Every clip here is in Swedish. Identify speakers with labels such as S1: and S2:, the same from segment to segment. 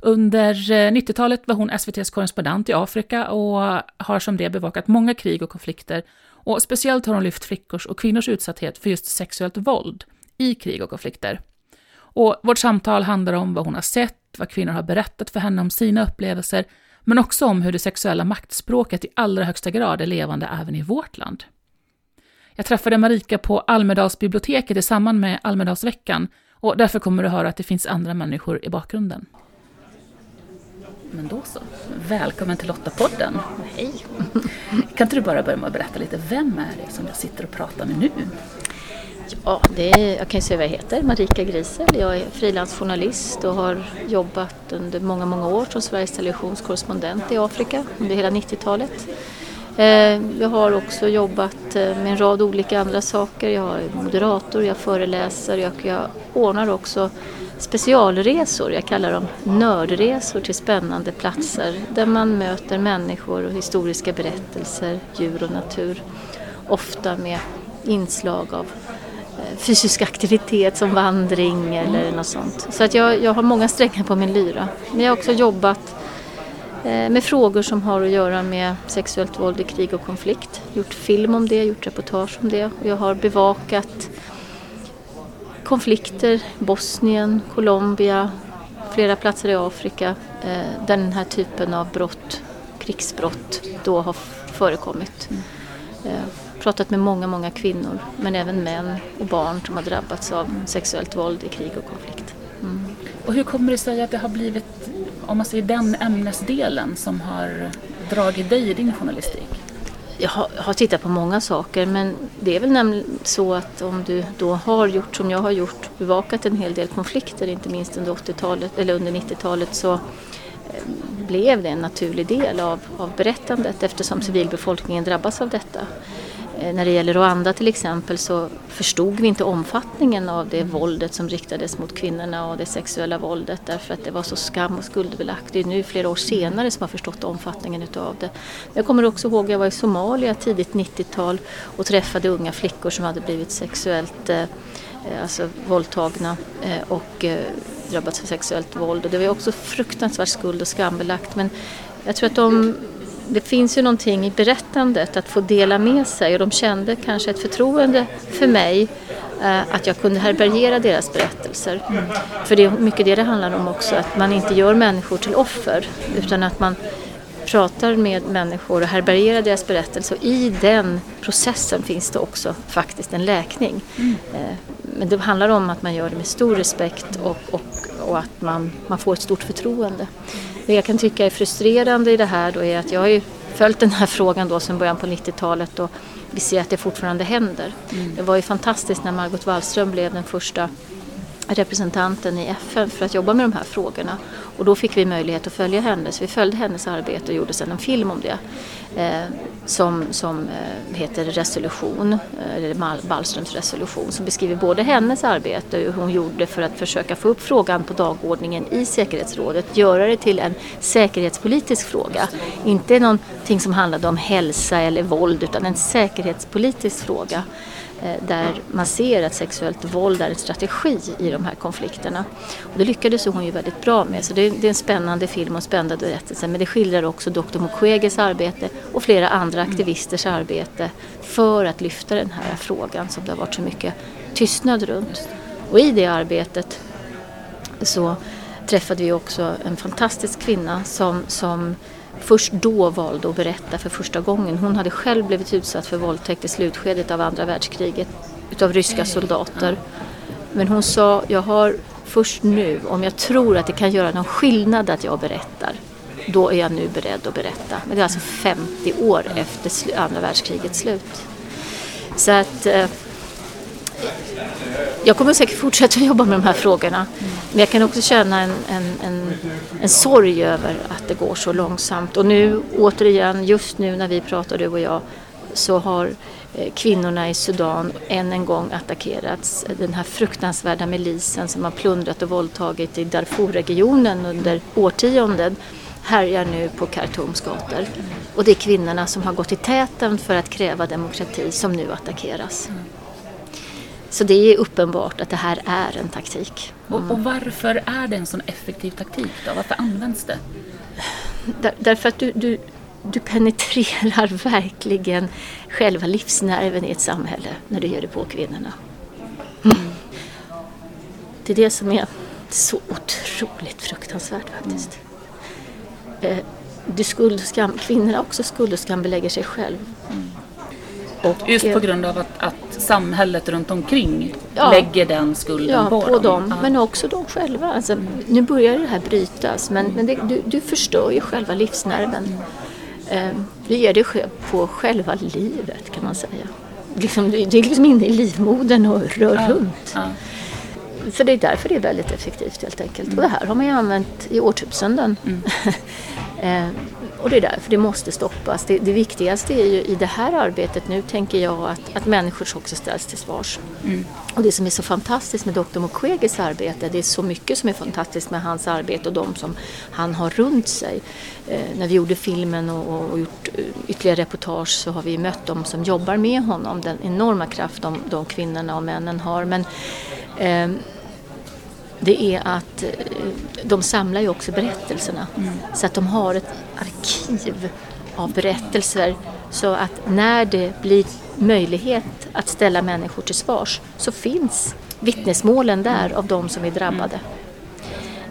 S1: Under eh, 90-talet var hon SVTs korrespondent i Afrika och har som det bevakat många krig och konflikter. Och speciellt har hon lyft flickors och kvinnors utsatthet för just sexuellt våld i krig och konflikter. Och vårt samtal handlar om vad hon har sett, vad kvinnor har berättat för henne om sina upplevelser, men också om hur det sexuella maktspråket i allra högsta grad är levande även i vårt land. Jag träffade Marika på Almedalsbiblioteket i samband med Almedalsveckan och därför kommer du höra att det finns andra människor i bakgrunden. Men då så. Välkommen till Lottapodden.
S2: Hej.
S1: Kan inte du bara börja med att berätta lite, vem är det som jag sitter och pratar med nu?
S2: Ja, det är, jag kan ju säga vad jag heter, Marika Grisel. Jag är frilansjournalist och har jobbat under många, många år som Sveriges Televisions korrespondent i Afrika under hela 90-talet. Eh, jag har också jobbat eh, med en rad olika andra saker. Jag är moderator, jag föreläser, och jag ordnar också specialresor. Jag kallar dem nördresor till spännande platser där man möter människor och historiska berättelser, djur och natur. Ofta med inslag av eh, fysisk aktivitet som vandring eller något sånt. Så att jag, jag har många strängar på min lyra. Men jag har också jobbat eh, med frågor som har att göra med sexuellt våld i krig och konflikt. Gjort film om det, gjort reportage om det. och Jag har bevakat konflikter, Bosnien, Colombia, flera platser i Afrika eh, där den här typen av brott, krigsbrott, då har förekommit. Mm. Pratat med många, många kvinnor men även män och barn som har drabbats av sexuellt våld i krig och konflikt.
S1: Mm. Och hur kommer det sig att det har blivit om man säger den ämnesdelen som har dragit dig i din journalistik?
S2: Jag har, tittat på många saker men det är väl nämligen så att om du då har gjort som jag har gjort, bevakat en hel del konflikter, inte minst under 80-talet eller under 90-talet så eh, blev det en naturlig del av, av berättandet eftersom civilbefolkningen drabbas av detta. Eh, när det gäller Rwanda till exempel så förstod vi inte omfattningen av det våldet som riktades mot kvinnorna och det sexuella våldet därför att det var så skam och skuldbelagt. Det är nu flera år senare som har förstått omfattningen utav det. Jag kommer också ihåg att jag var i Somalia tidigt 90-tal och träffade unga flickor som hade blivit sexuellt eh, alltså våldtagna eh, och drabbats av sexuellt våld. Och det var också fruktansvärt skuld och skambelagt men jag tror att de det finns ju någonting i berättandet att få dela med sig och de kände kanske ett förtroende för mig eh, att jag kunde härbärgera deras berättelser. För det är mycket det det handlar om också, att man inte gör människor till offer utan att man pratar med människor och härbärgerar deras berättelser och i den processen finns det också faktiskt en läkning. Mm. Eh, men det handlar om att man gör det med stor respekt och, och, och att man, man får ett stort förtroende. Det jag kan tycka är frustrerande i det här då är att jag har ju följt den här frågan då sedan början på 90-talet och vi ser att det fortfarande händer. Mm. Det var ju fantastiskt när Margot Wallström blev den första representanten i FN för att jobba med de här frågorna. Och då fick vi möjlighet att följa henne, så vi följde hennes arbete och gjorde sedan en film om det. Eh, som som eh, heter Resolution, eh, eller Wallströms resolution, som beskriver både hennes arbete och hur hon gjorde för att försöka få upp frågan på dagordningen i säkerhetsrådet, göra det till en säkerhetspolitisk fråga. Inte någonting som handlade om hälsa eller våld, utan en säkerhetspolitisk fråga. Eh, där man ser att sexuellt våld är en strategi i de här konflikterna. Och det lyckades hon ju väldigt bra med, så det är, en spännande film och spännande berättelse. Men det skildrar också Dr Mukweges arbete och flera andra aktivisters arbete för att lyfta den här frågan som det har varit så mycket tystnad runt. Och i det arbetet så träffade vi också en fantastisk kvinna som, som först då valde att berätta för första gången. Hon hade själv blivit utsatt för våldtäkt i slutskedet av andra världskriget utav ryska soldater. Men hon sa, jag har först nu, om jag tror att det kan göra någon skillnad att jag berättar, då är jag nu beredd att berätta. Men det är alltså 50 år efter andra världskrigets slut. Så att eh, jag kommer säkert fortsätta jobba med de här frågorna. Mm. Men jag kan också känna en, en, en, en sorg över att det går så långsamt. Och nu återigen, just nu när vi pratar du och jag, så har eh, kvinnorna i Sudan än en gång attackerats. Den här fruktansvärda milisen som har plundrat och våldtagit i Darfurregionen under årtionden härjar nu på Khartoums gator. Och det är kvinnorna som har gått i täten för att kräva demokrati som nu attackeras. Så det är uppenbart att det här är en taktik.
S1: Mm. Och, och, varför är det en sån effektiv taktik då? Varför används det?
S2: Där, därför att du, du, du penetrerar verkligen själva livsnerven i ett samhälle när du ger dig på kvinnorna. Mm. Det är det som är så otroligt fruktansvärt faktiskt. Mm. Eh, du skuld skam, kvinnorna också skuld och skambelägger sig själv. Mm.
S1: Och, Just på grund av att, att samhället runt omkring ja, lägger den skulden
S2: ja,
S1: på,
S2: på dem. dem. Ja. Men också de själva. Alltså. Nu börjar det här brytas men, men det, du, du förstör ju själva livsnerven. Eh, du ger dig på själva livet kan man säga. Liksom, du är liksom inne i livmodern och rör ja, runt. Så det är därför det är väldigt effektivt helt enkelt. Mm. Och det här har man ju använt i årtusenden. Mm. Och det är därför det måste stoppas. Det, det, viktigaste är ju i det här arbetet nu tänker jag att, att människor också ställs till svars. Mm. Och det som är så fantastiskt med Dr Mukweges arbete, det är så mycket som är fantastiskt med hans arbete och de som han har runt sig. Eh, när vi gjorde filmen och, och, gjort eh, ytterligare reportage så har vi mött de som jobbar med honom, den enorma kraft de, de kvinnorna och männen har. Men, eh, det är att eh, de samlar ju också berättelserna. Mm. Så att de har ett arkiv av berättelser så att när det blir möjlighet att ställa människor till svars så finns vittnesmålen där av de som är drabbade.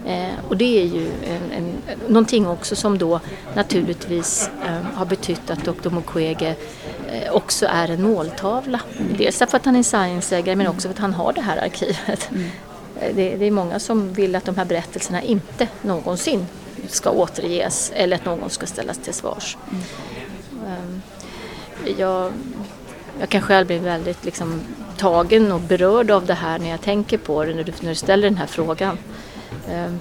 S2: Eh, och det är ju en, en, någonting också som då naturligtvis eh, har betytt att Dr Mukwege eh, också är en måltavla. Mm. Dels för att han är science-ägare men också för att han har det här arkivet. Mm. Det, det, är många som vill att de här berättelserna inte någonsin ska återges eller att någon ska ställas till svars. Mm. Jag, jag kan själv bli väldigt liksom, tagen och berörd av det här när jag tänker på det, när du, när du ställer den här frågan. Ehm,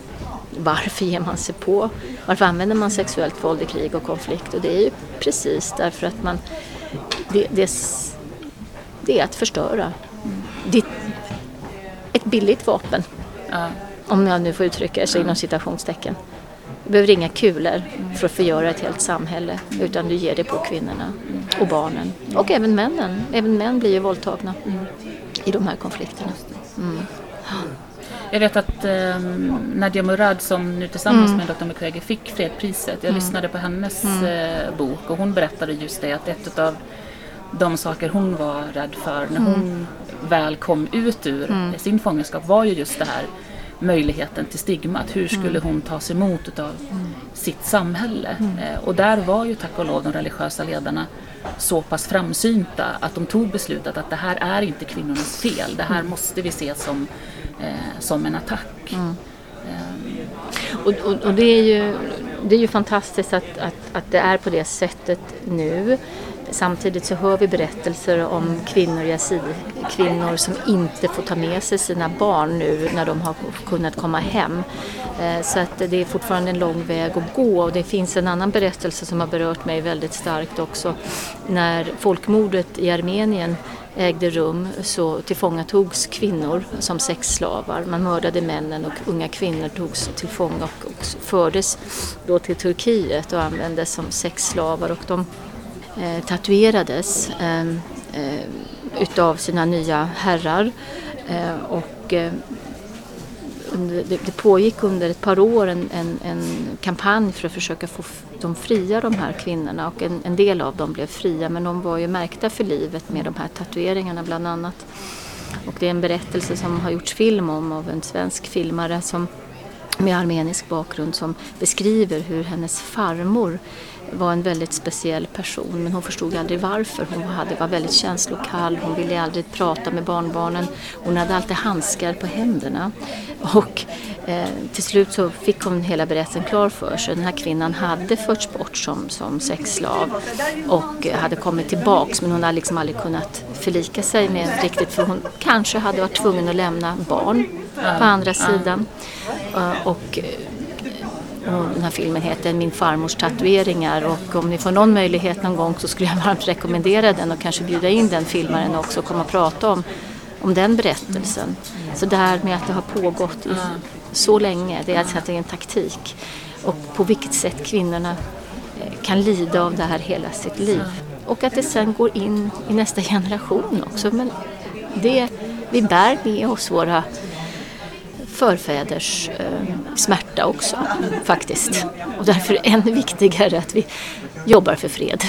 S2: varför ger man sig på? Varför använder man sexuellt våld i krig och konflikt? Och det är ju precis därför att man... Det, det, det är att förstöra. Mm. Ditt, ett billigt vapen. Ja. Om jag nu får uttrycka det inom citationstecken. Du behöver inga kulor för att förgöra ett helt samhälle utan du ger det på kvinnorna och barnen. Och även männen. Även män blir ju våldtagna i de här konflikterna. Mm.
S1: Jag vet att eh, Nadia Murad som nu tillsammans mm. med Dr. Mukwege fick fredpriset. Jag mm. lyssnade på hennes mm. eh, bok och hon berättade just det att ett av de saker hon var rädd för när hon mm. väl kom ut ur mm. sin fångenskap var ju just det här möjligheten till stigmat. Hur skulle mm. hon tas emot av sitt samhälle? Mm. Eh, och där var ju tack och lov de religiösa ledarna så pass framsynta att de tog beslutet att det här är inte kvinnornas fel. Det här måste vi se som, eh, som en attack. Mm.
S2: Um. Och, och, och, det, är ju, det är ju fantastiskt att, att, att det är på det sättet nu. Samtidigt så hör vi berättelser om kvinnor, kvinnor som inte får ta med sig sina barn nu när de har kunnat komma hem. Eh, så att det är fortfarande en lång väg att gå och det finns en annan berättelse som har berört mig väldigt starkt också. När folkmordet i Armenien ägde rum så tillfångatogs kvinnor som sexslavar. Man mördade männen och unga kvinnor togs till fånga och, och fördes då till Turkiet och användes som sexslavar. Och de eh, tatuerades ehm, eh, utav sina nya herrar. Eh, och, eh, under, det, det, pågick under ett par år en, en, en, kampanj för att försöka få dem fria, de här kvinnorna. Och en, en, del av dem blev fria men de var ju märkta för livet med de här tatueringarna bland annat. Och det är en berättelse som har gjorts film om av en svensk filmare som med armenisk bakgrund som beskriver hur hennes farmor var en väldigt speciell person men hon förstod aldrig varför. Hon hade, var väldigt känslokall, hon ville aldrig prata med barnbarnen. Hon hade alltid handskar på händerna. Och Eh, till slut så fick hon hela berättelsen klar för sig. Den här kvinnan hade förts bort som, som sexslav och hade kommit tillbaks men hon hade liksom aldrig kunnat förlika sig med riktigt för hon kanske hade varit tvungen att lämna barn på andra sidan. Eh, och den här filmen heter Min farmors tatueringar och om ni får någon möjlighet någon gång så skulle jag varmt rekommendera den och kanske bjuda in den filmaren också och komma och prata om, om den berättelsen. Så det här med att det har pågått i så länge, det är alltså att det är en taktik. Och på vilket sätt kvinnorna eh, kan lida av det här hela sitt liv. Och att det sen går in i nästa generation också. Men det, vi bär med oss våra förfäders eh, smärta också faktiskt. Och därför är det ännu viktigare att vi jobbar för fred.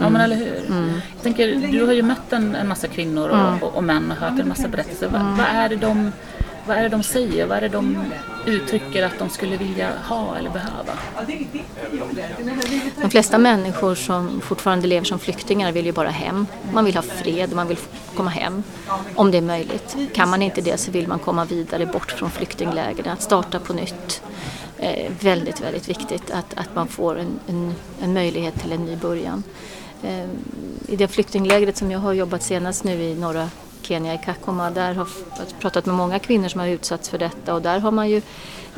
S1: Ja, men eller hur. Mm. Jag tänker, du har ju mött en, en massa kvinnor och, mm. och, och, män och hört en massa berättelser. Mm. Vad, vad, är det de, vad är det de säger? Vad är det de uttrycker att de skulle vilja ha eller behöva?
S2: De flesta människor som fortfarande lever som flyktingar vill ju bara hem. Man vill ha fred, man vill komma hem om det är möjligt. Kan man inte det så vill man komma vidare bort från flyktinglägren, att starta på nytt. Eh, väldigt, väldigt viktigt att, att man får en, en, en möjlighet till en ny början. Eh, I det flyktinglägret som jag har jobbat senast nu i norra Kenya i Kakuma. Där har jag pratat med många kvinnor som har utsatts för detta och där har man ju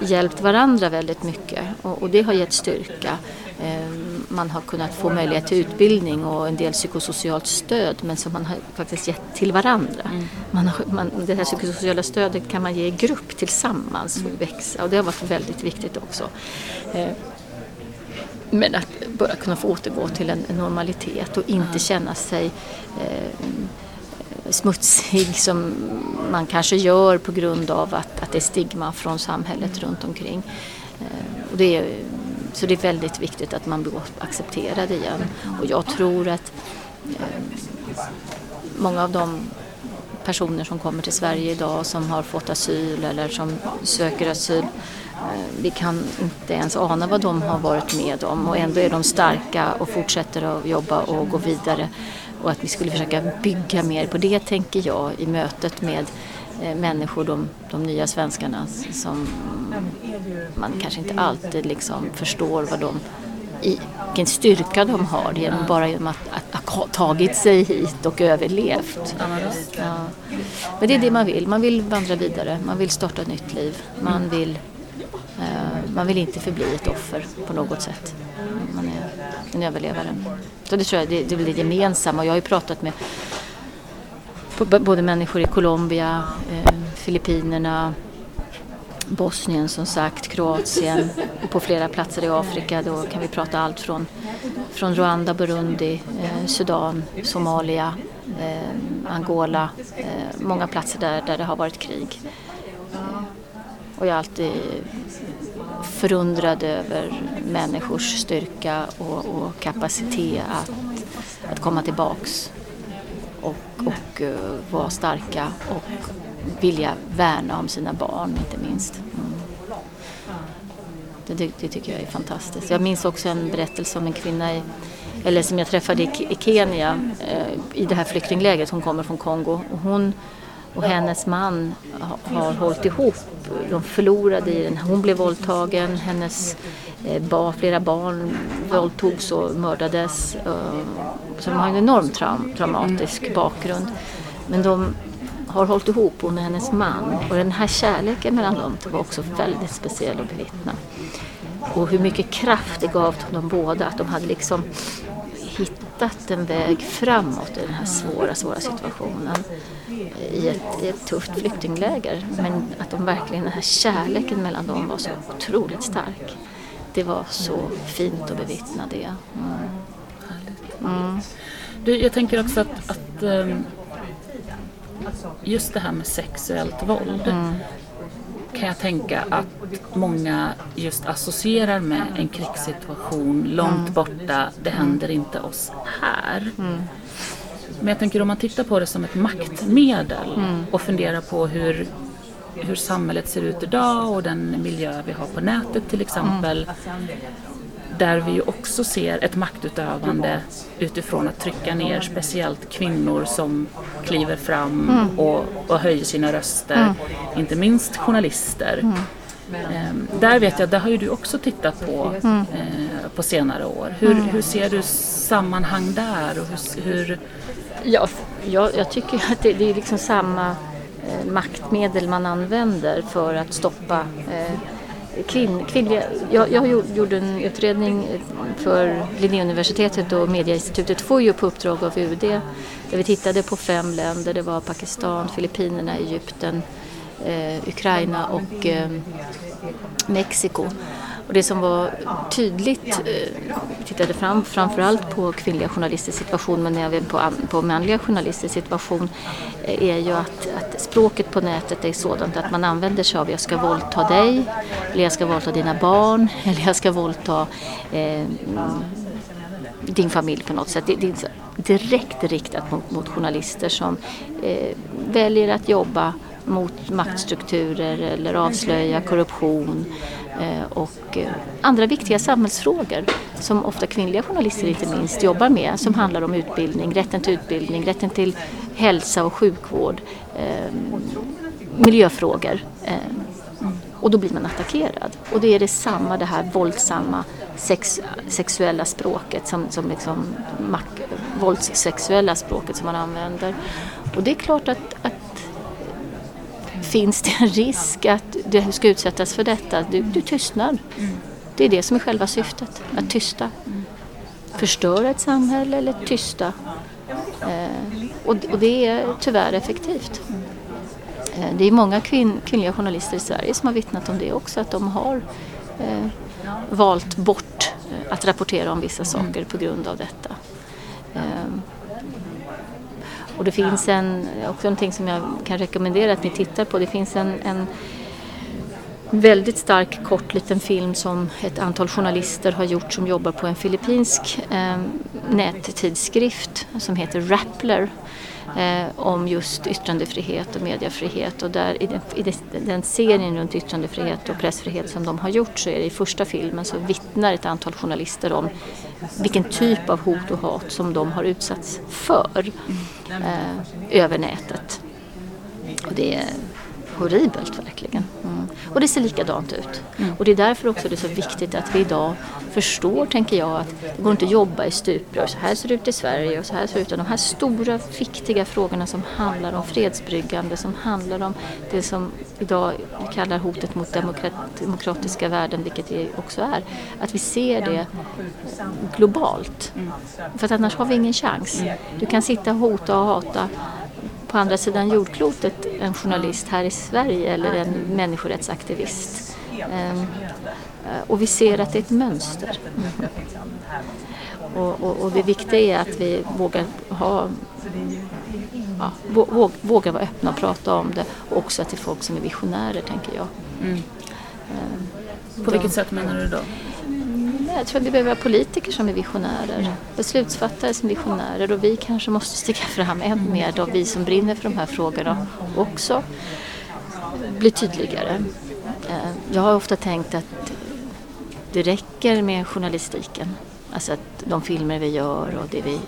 S2: hjälpt varandra väldigt mycket och, och det har gett styrka. Eh, man har kunnat få möjlighet till utbildning och en del psykosocialt stöd men som man har faktiskt gett till varandra. Mm. Man har, man, det här psykosociala stödet kan man ge i grupp tillsammans och växa och det har varit väldigt viktigt också. Eh, men att bara kunna få återgå till en normalitet och inte känna sig eh, smutsig som man kanske gör på grund av att, att det är stigma från samhället runt omkring. Eh, och det är, så det är väldigt viktigt att man blir accepterad igen. Och jag tror att eh, många av de personer som kommer till Sverige idag som har fått asyl eller som söker asyl eh, vi kan inte ens ana vad de har varit med om och ändå är de starka och fortsätter att jobba och gå vidare och att vi skulle försöka bygga mer på det tänker jag i mötet med eh, människor, de, de nya svenskarna som man kanske inte alltid liksom förstår vad de i, vilken styrka de har genom, bara genom att, ha tagit sig hit och överlevt. Ja. Men det är det man vill, man vill vandra vidare, man vill starta ett nytt liv, man vill, eh, man vill inte förbli ett offer på något sätt. En överlevare. Så det tror jag det, det är det gemensamma. Jag har ju pratat med både människor i Colombia, eh, Filippinerna, Bosnien som sagt, Kroatien och på flera platser i Afrika. Då kan vi prata allt från, från Rwanda, Burundi, eh, Sudan, Somalia, eh, Angola. Eh, många platser där, där det har varit krig. Och jag har alltid förundrad över människors styrka och, och kapacitet att, att komma tillbaks och, och uh, vara starka och vilja värna om sina barn inte minst. Mm. Det, det, tycker jag är fantastiskt. Jag minns också en berättelse om en kvinna i, eller som jag träffade i, i Kenya eh, i det här flyktinglägret. Hon kommer från Kongo och hon och hennes man har hållit ihop. De förlorade i den. Hon blev våldtagen, hennes eh, flera barn våldtogs och mördades. Eh, Så de har en enormt traum, traumatisk bakgrund. Men de har hållit ihop, hon och hennes man. Och den här kärleken mellan dem var också väldigt speciell att bevittna. Och hur mycket kraft det gav till dem båda, att de hade liksom hittat en väg framåt i den här svåra, svåra situationen i ett, i ett tufft flyktingläger. Men att de verkligen, den här kärleken mellan dem var så otroligt stark. Det var så fint att bevittna det. Mm.
S1: Mm. Du, jag tänker också att, att um, just det här med sexuellt våld mm kan jag tänka att många just associerar med en krigssituation långt mm. borta. Det händer inte oss här. Mm. Men jag tänker om man tittar på det som ett maktmedel mm. och funderar på hur, hur samhället ser ut idag och den miljö vi har på nätet till exempel. Där vi också ser ett maktutövande utifrån att trycka ner speciellt kvinnor som kliver fram mm. och, och höjer sina röster, mm. inte minst journalister. Mm. Ehm, där vet jag, det har ju du också tittat på mm. eh, på senare år. Hur, mm. hur ser du sammanhang där? Och hur, hur...
S2: Ja, jag, jag tycker att det, det är liksom samma eh, maktmedel man använder för att stoppa eh, kvinn, kvinnliga... Jag, jag gjorde en utredning för Linnéuniversitetet och Medieinstitutet får ju på uppdrag av UD där vi tittade på fem länder. Det var Pakistan, Filippinerna, Egypten, eh, Ukraina och eh, Mexiko. Och det som var tydligt, eh, vi tittade fram, framförallt på kvinnliga journalisters situation men även på, på manliga journalisters situation, eh, är ju att, att, språket på nätet är sådant att man använder sig av jag ska våldta dig, eller jag ska våldta dina barn, eller jag ska våldta eh, din familj på något sätt. Det, det är direkt riktat mot, mot journalister som eh, väljer att jobba mot maktstrukturer eller avslöja korruption eh, och eh, andra viktiga samhällsfrågor som ofta kvinnliga journalister inte minst jobbar med som handlar om utbildning, rätten till utbildning, rätten till hälsa och sjukvård, eh, miljöfrågor. Och då blir man attackerad. Och det är detsamma det här våldsamma sex, sexuella språket som, som liksom våldssexuella språket som man använder. Och det är klart att, att finns det en risk att du ska utsättas för detta, du, du tystnar. Det är det som är själva syftet, att tysta. Förstöra ett samhälle eller tysta. Eh, och, och, det är tyvärr effektivt. Eh, det är många kvin, kvinnliga journalister i Sverige som har vittnat om det också, att de har eh, valt bort eh, att rapportera om vissa saker på grund av detta. Eh, och det finns en, också någonting som jag kan rekommendera att ni tittar på. Det finns en, en väldigt stark kort liten film som ett antal journalister har gjort som jobbar på en filippinsk eh, nättidskrift som heter Rappler eh, om just yttrandefrihet och mediefrihet och där i den, i den serien runt yttrandefrihet och pressfrihet som de har gjort så är det i första filmen så vittnar ett antal journalister om vilken typ av hot och hat som de har utsatts för eh, över nätet. Och det är horribelt verkligen. Mm. Och det ser likadant ut. Mm. Och det är därför också det är så viktigt att vi idag förstår, tänker jag, att det går inte att jobba i stuprör. Så här ser det ut i Sverige och så här ser det ut. De här stora, viktiga frågorna som handlar om fredsbryggande, som handlar om det som idag vi kallar hotet mot demokrat, demokratiska värden, vilket det också är. Att vi ser det globalt. För att annars har vi ingen chans. Du kan sitta och hota och hata på andra sidan jordklotet en journalist här i Sverige eller en människorättsaktivist. Ehm, eh, och vi ser att det är ett mönster. Och, och, och det viktiga är att vi vågar ha ja, våga vara öppna och prata om det och också till folk som är visionärer tänker jag. Mm.
S1: På vilket sätt menar du då?
S2: Jag tror att vi behöver ha politiker som är visionärer, beslutsfattare som är visionärer och vi kanske måste sticka fram än mer då, vi som brinner för de här frågorna också bli tydligare. Eh, jag har ofta tänkt att det räcker med journalistiken. Alltså att de filmer vi gör och det vi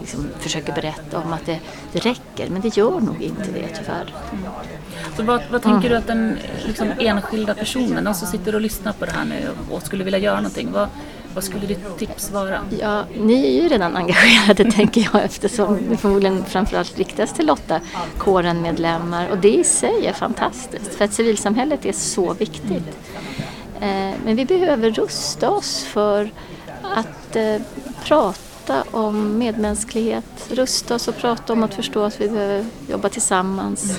S2: liksom försöker berätta om att det, det räcker. Men det gör nog inte det tyvärr. Mm.
S1: Så vad, vad tänker mm. du att den liksom, enskilda personen, någon som sitter och lyssnar på det här nu och skulle vilja göra någonting, vad, vad skulle ditt tips vara?
S2: Ja, ni är ju redan engagerade tänker jag eftersom det förmodligen framförallt riktas till Lotta kåren medlemmar och det i sig är fantastiskt för att civilsamhället är så viktigt. Eh, men vi behöver rusta oss för att eh, prata om medmänsklighet, rusta oss och prata om att förstå att vi behöver jobba tillsammans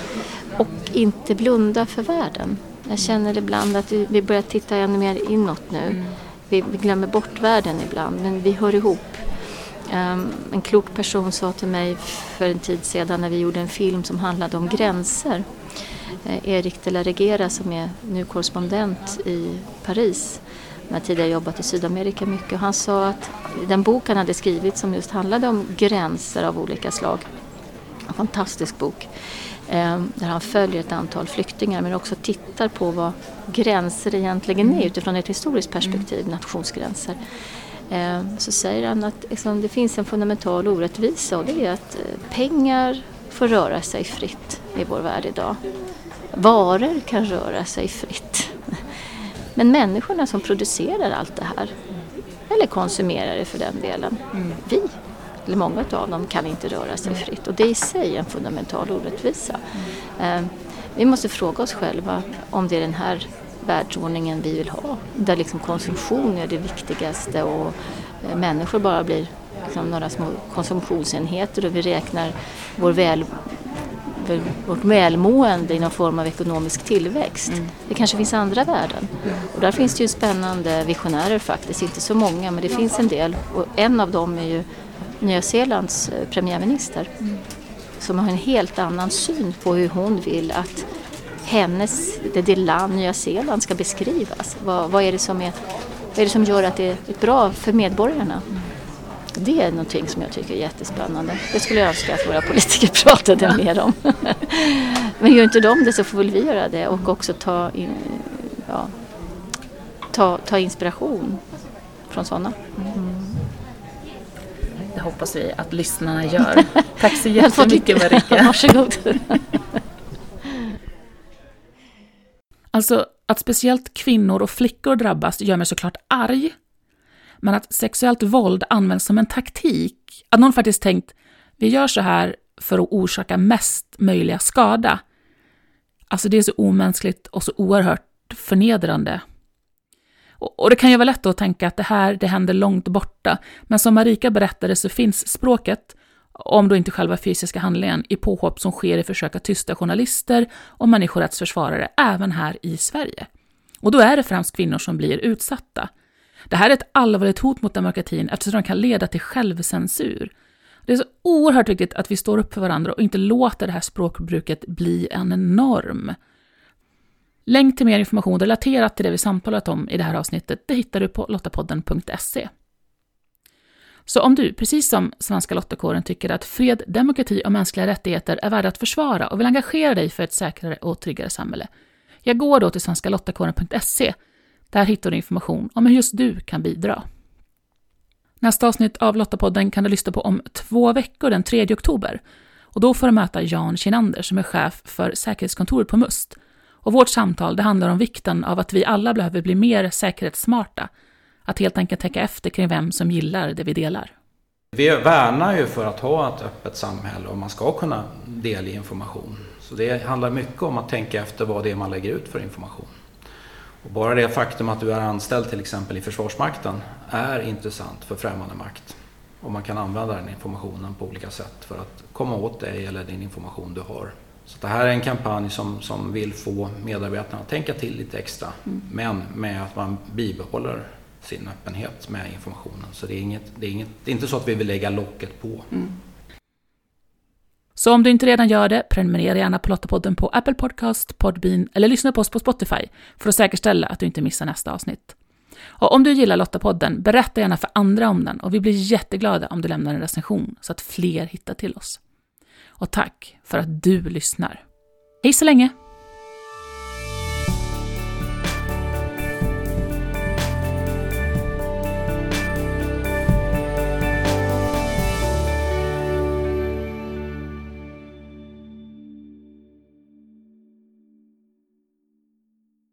S2: och inte blunda för världen. Jag känner ibland att vi börjar titta ännu mer inåt nu. Vi, glömmer bort världen ibland, men vi hör ihop. Um, en klok person sa till mig för en tid sedan när vi gjorde en film som handlade om gränser. Uh, Erik de la Regera som är nu korrespondent i Paris han har tidigare jobbat i Sydamerika mycket. Han sa att den bok han hade skrivit som just handlade om gränser av olika slag, en fantastisk bok, eh, där han följer ett antal flyktingar men också tittar på vad gränser egentligen är utifrån ett historiskt perspektiv, nationsgränser. Eh, så säger han att liksom, det finns en fundamental orättvisa och det är att eh, pengar får röra sig fritt i vår värld idag. Varor kan röra sig fritt Men människorna som producerar allt det här, eller konsumerar det för den delen, mm. vi, eller många av dem, kan inte röra sig fritt. Och det är i sig en fundamental orättvisa. Mm. Eh, vi måste fråga oss själva om det är den här världsordningen vi vill ha. Där liksom konsumtion är det viktigaste och eh, människor bara blir liksom några små konsumtionsenheter och vi räknar vår väl, vårt välmående i någon form av ekonomisk tillväxt. Mm. Det kanske finns andra värden. Och där finns det ju spännande visionärer faktiskt, inte så många men det finns en del. Och en av dem är ju Nya Zeelands eh, premiärminister mm. som har en helt annan syn på hur hon vill att hennes, det, det land Nya Zeeland ska beskrivas. Vad, vad, är det som är, vad är det som gör att det är bra för medborgarna? Mm. Det är någonting som jag tycker är jättespännande. Det skulle jag önska att våra politiker pratade mer om. Men gör inte de det så får väl vi göra det och också ta, in, ja, ta, ta inspiration från sådana. Mm.
S1: Det hoppas vi att lyssnarna gör. Tack så jättemycket Marika.
S2: Varsågod.
S1: Alltså, att speciellt kvinnor och flickor drabbas gör mig såklart arg. Men att sexuellt våld används som en taktik, att någon faktiskt tänkt vi gör så här för att orsaka mest möjliga skada. Alltså det är så omänskligt och så oerhört förnedrande. Och, och det kan ju vara lätt att tänka att det här, det händer långt borta, men som Marika berättade så finns språket, om då inte själva fysiska handlingen, i påhopp som sker i försök att tysta journalister och människorättsförsvarare även här i Sverige. Och då är det främst kvinnor som blir utsatta. Det här är ett allvarligt hot mot demokratin eftersom det kan leda till självcensur. Det är så oerhört viktigt att vi står upp för varandra och inte låter det här språkbruket bli en norm. Länk till mer information relaterat till det vi samtalat om i det här avsnittet det hittar du på lottapodden.se. Så om du, precis som Svenska Lottakåren, tycker att fred, demokrati och mänskliga rättigheter är värda att försvara och vill engagera dig för ett säkrare och tryggare samhälle, jag går då till svenskalottakåren.se. Där hittar du information om hur just du kan bidra. Nästa avsnitt av Lottapodden kan du lyssna på om två veckor, den 3 oktober. Och då får du möta Jan Kinander som är chef för säkerhetskontoret på MUST. Och vårt samtal det handlar om vikten av att vi alla behöver bli mer säkerhetssmarta att helt enkelt täcka efter kring vem som gillar det vi delar.
S3: Vi värnar ju för att ha ett öppet samhälle och man ska kunna dela information. Så det handlar mycket om att tänka efter vad det är man lägger ut för information. Och bara det faktum att du är anställd till exempel i Försvarsmakten är intressant för främmande makt. Och man kan använda den informationen på olika sätt för att komma åt dig eller din information du har. Så det här är en kampanj som, som vill få medarbetarna att tänka till lite extra. Mm. Men med att man bibehåller sin öppenhet med informationen. Så det är, inget, det är, inget, det är inte så att vi vill lägga locket på. Mm.
S1: Så om du inte redan gör det, prenumerera gärna på Lottapodden på Apple Podcast, Podbean eller lyssna på oss på Spotify för att säkerställa att du inte missar nästa avsnitt. Och om du gillar Lottapodden, berätta gärna för andra om den och vi blir jätteglada om du lämnar en recension så att fler hittar till oss. Och tack för att du lyssnar. Hej så länge!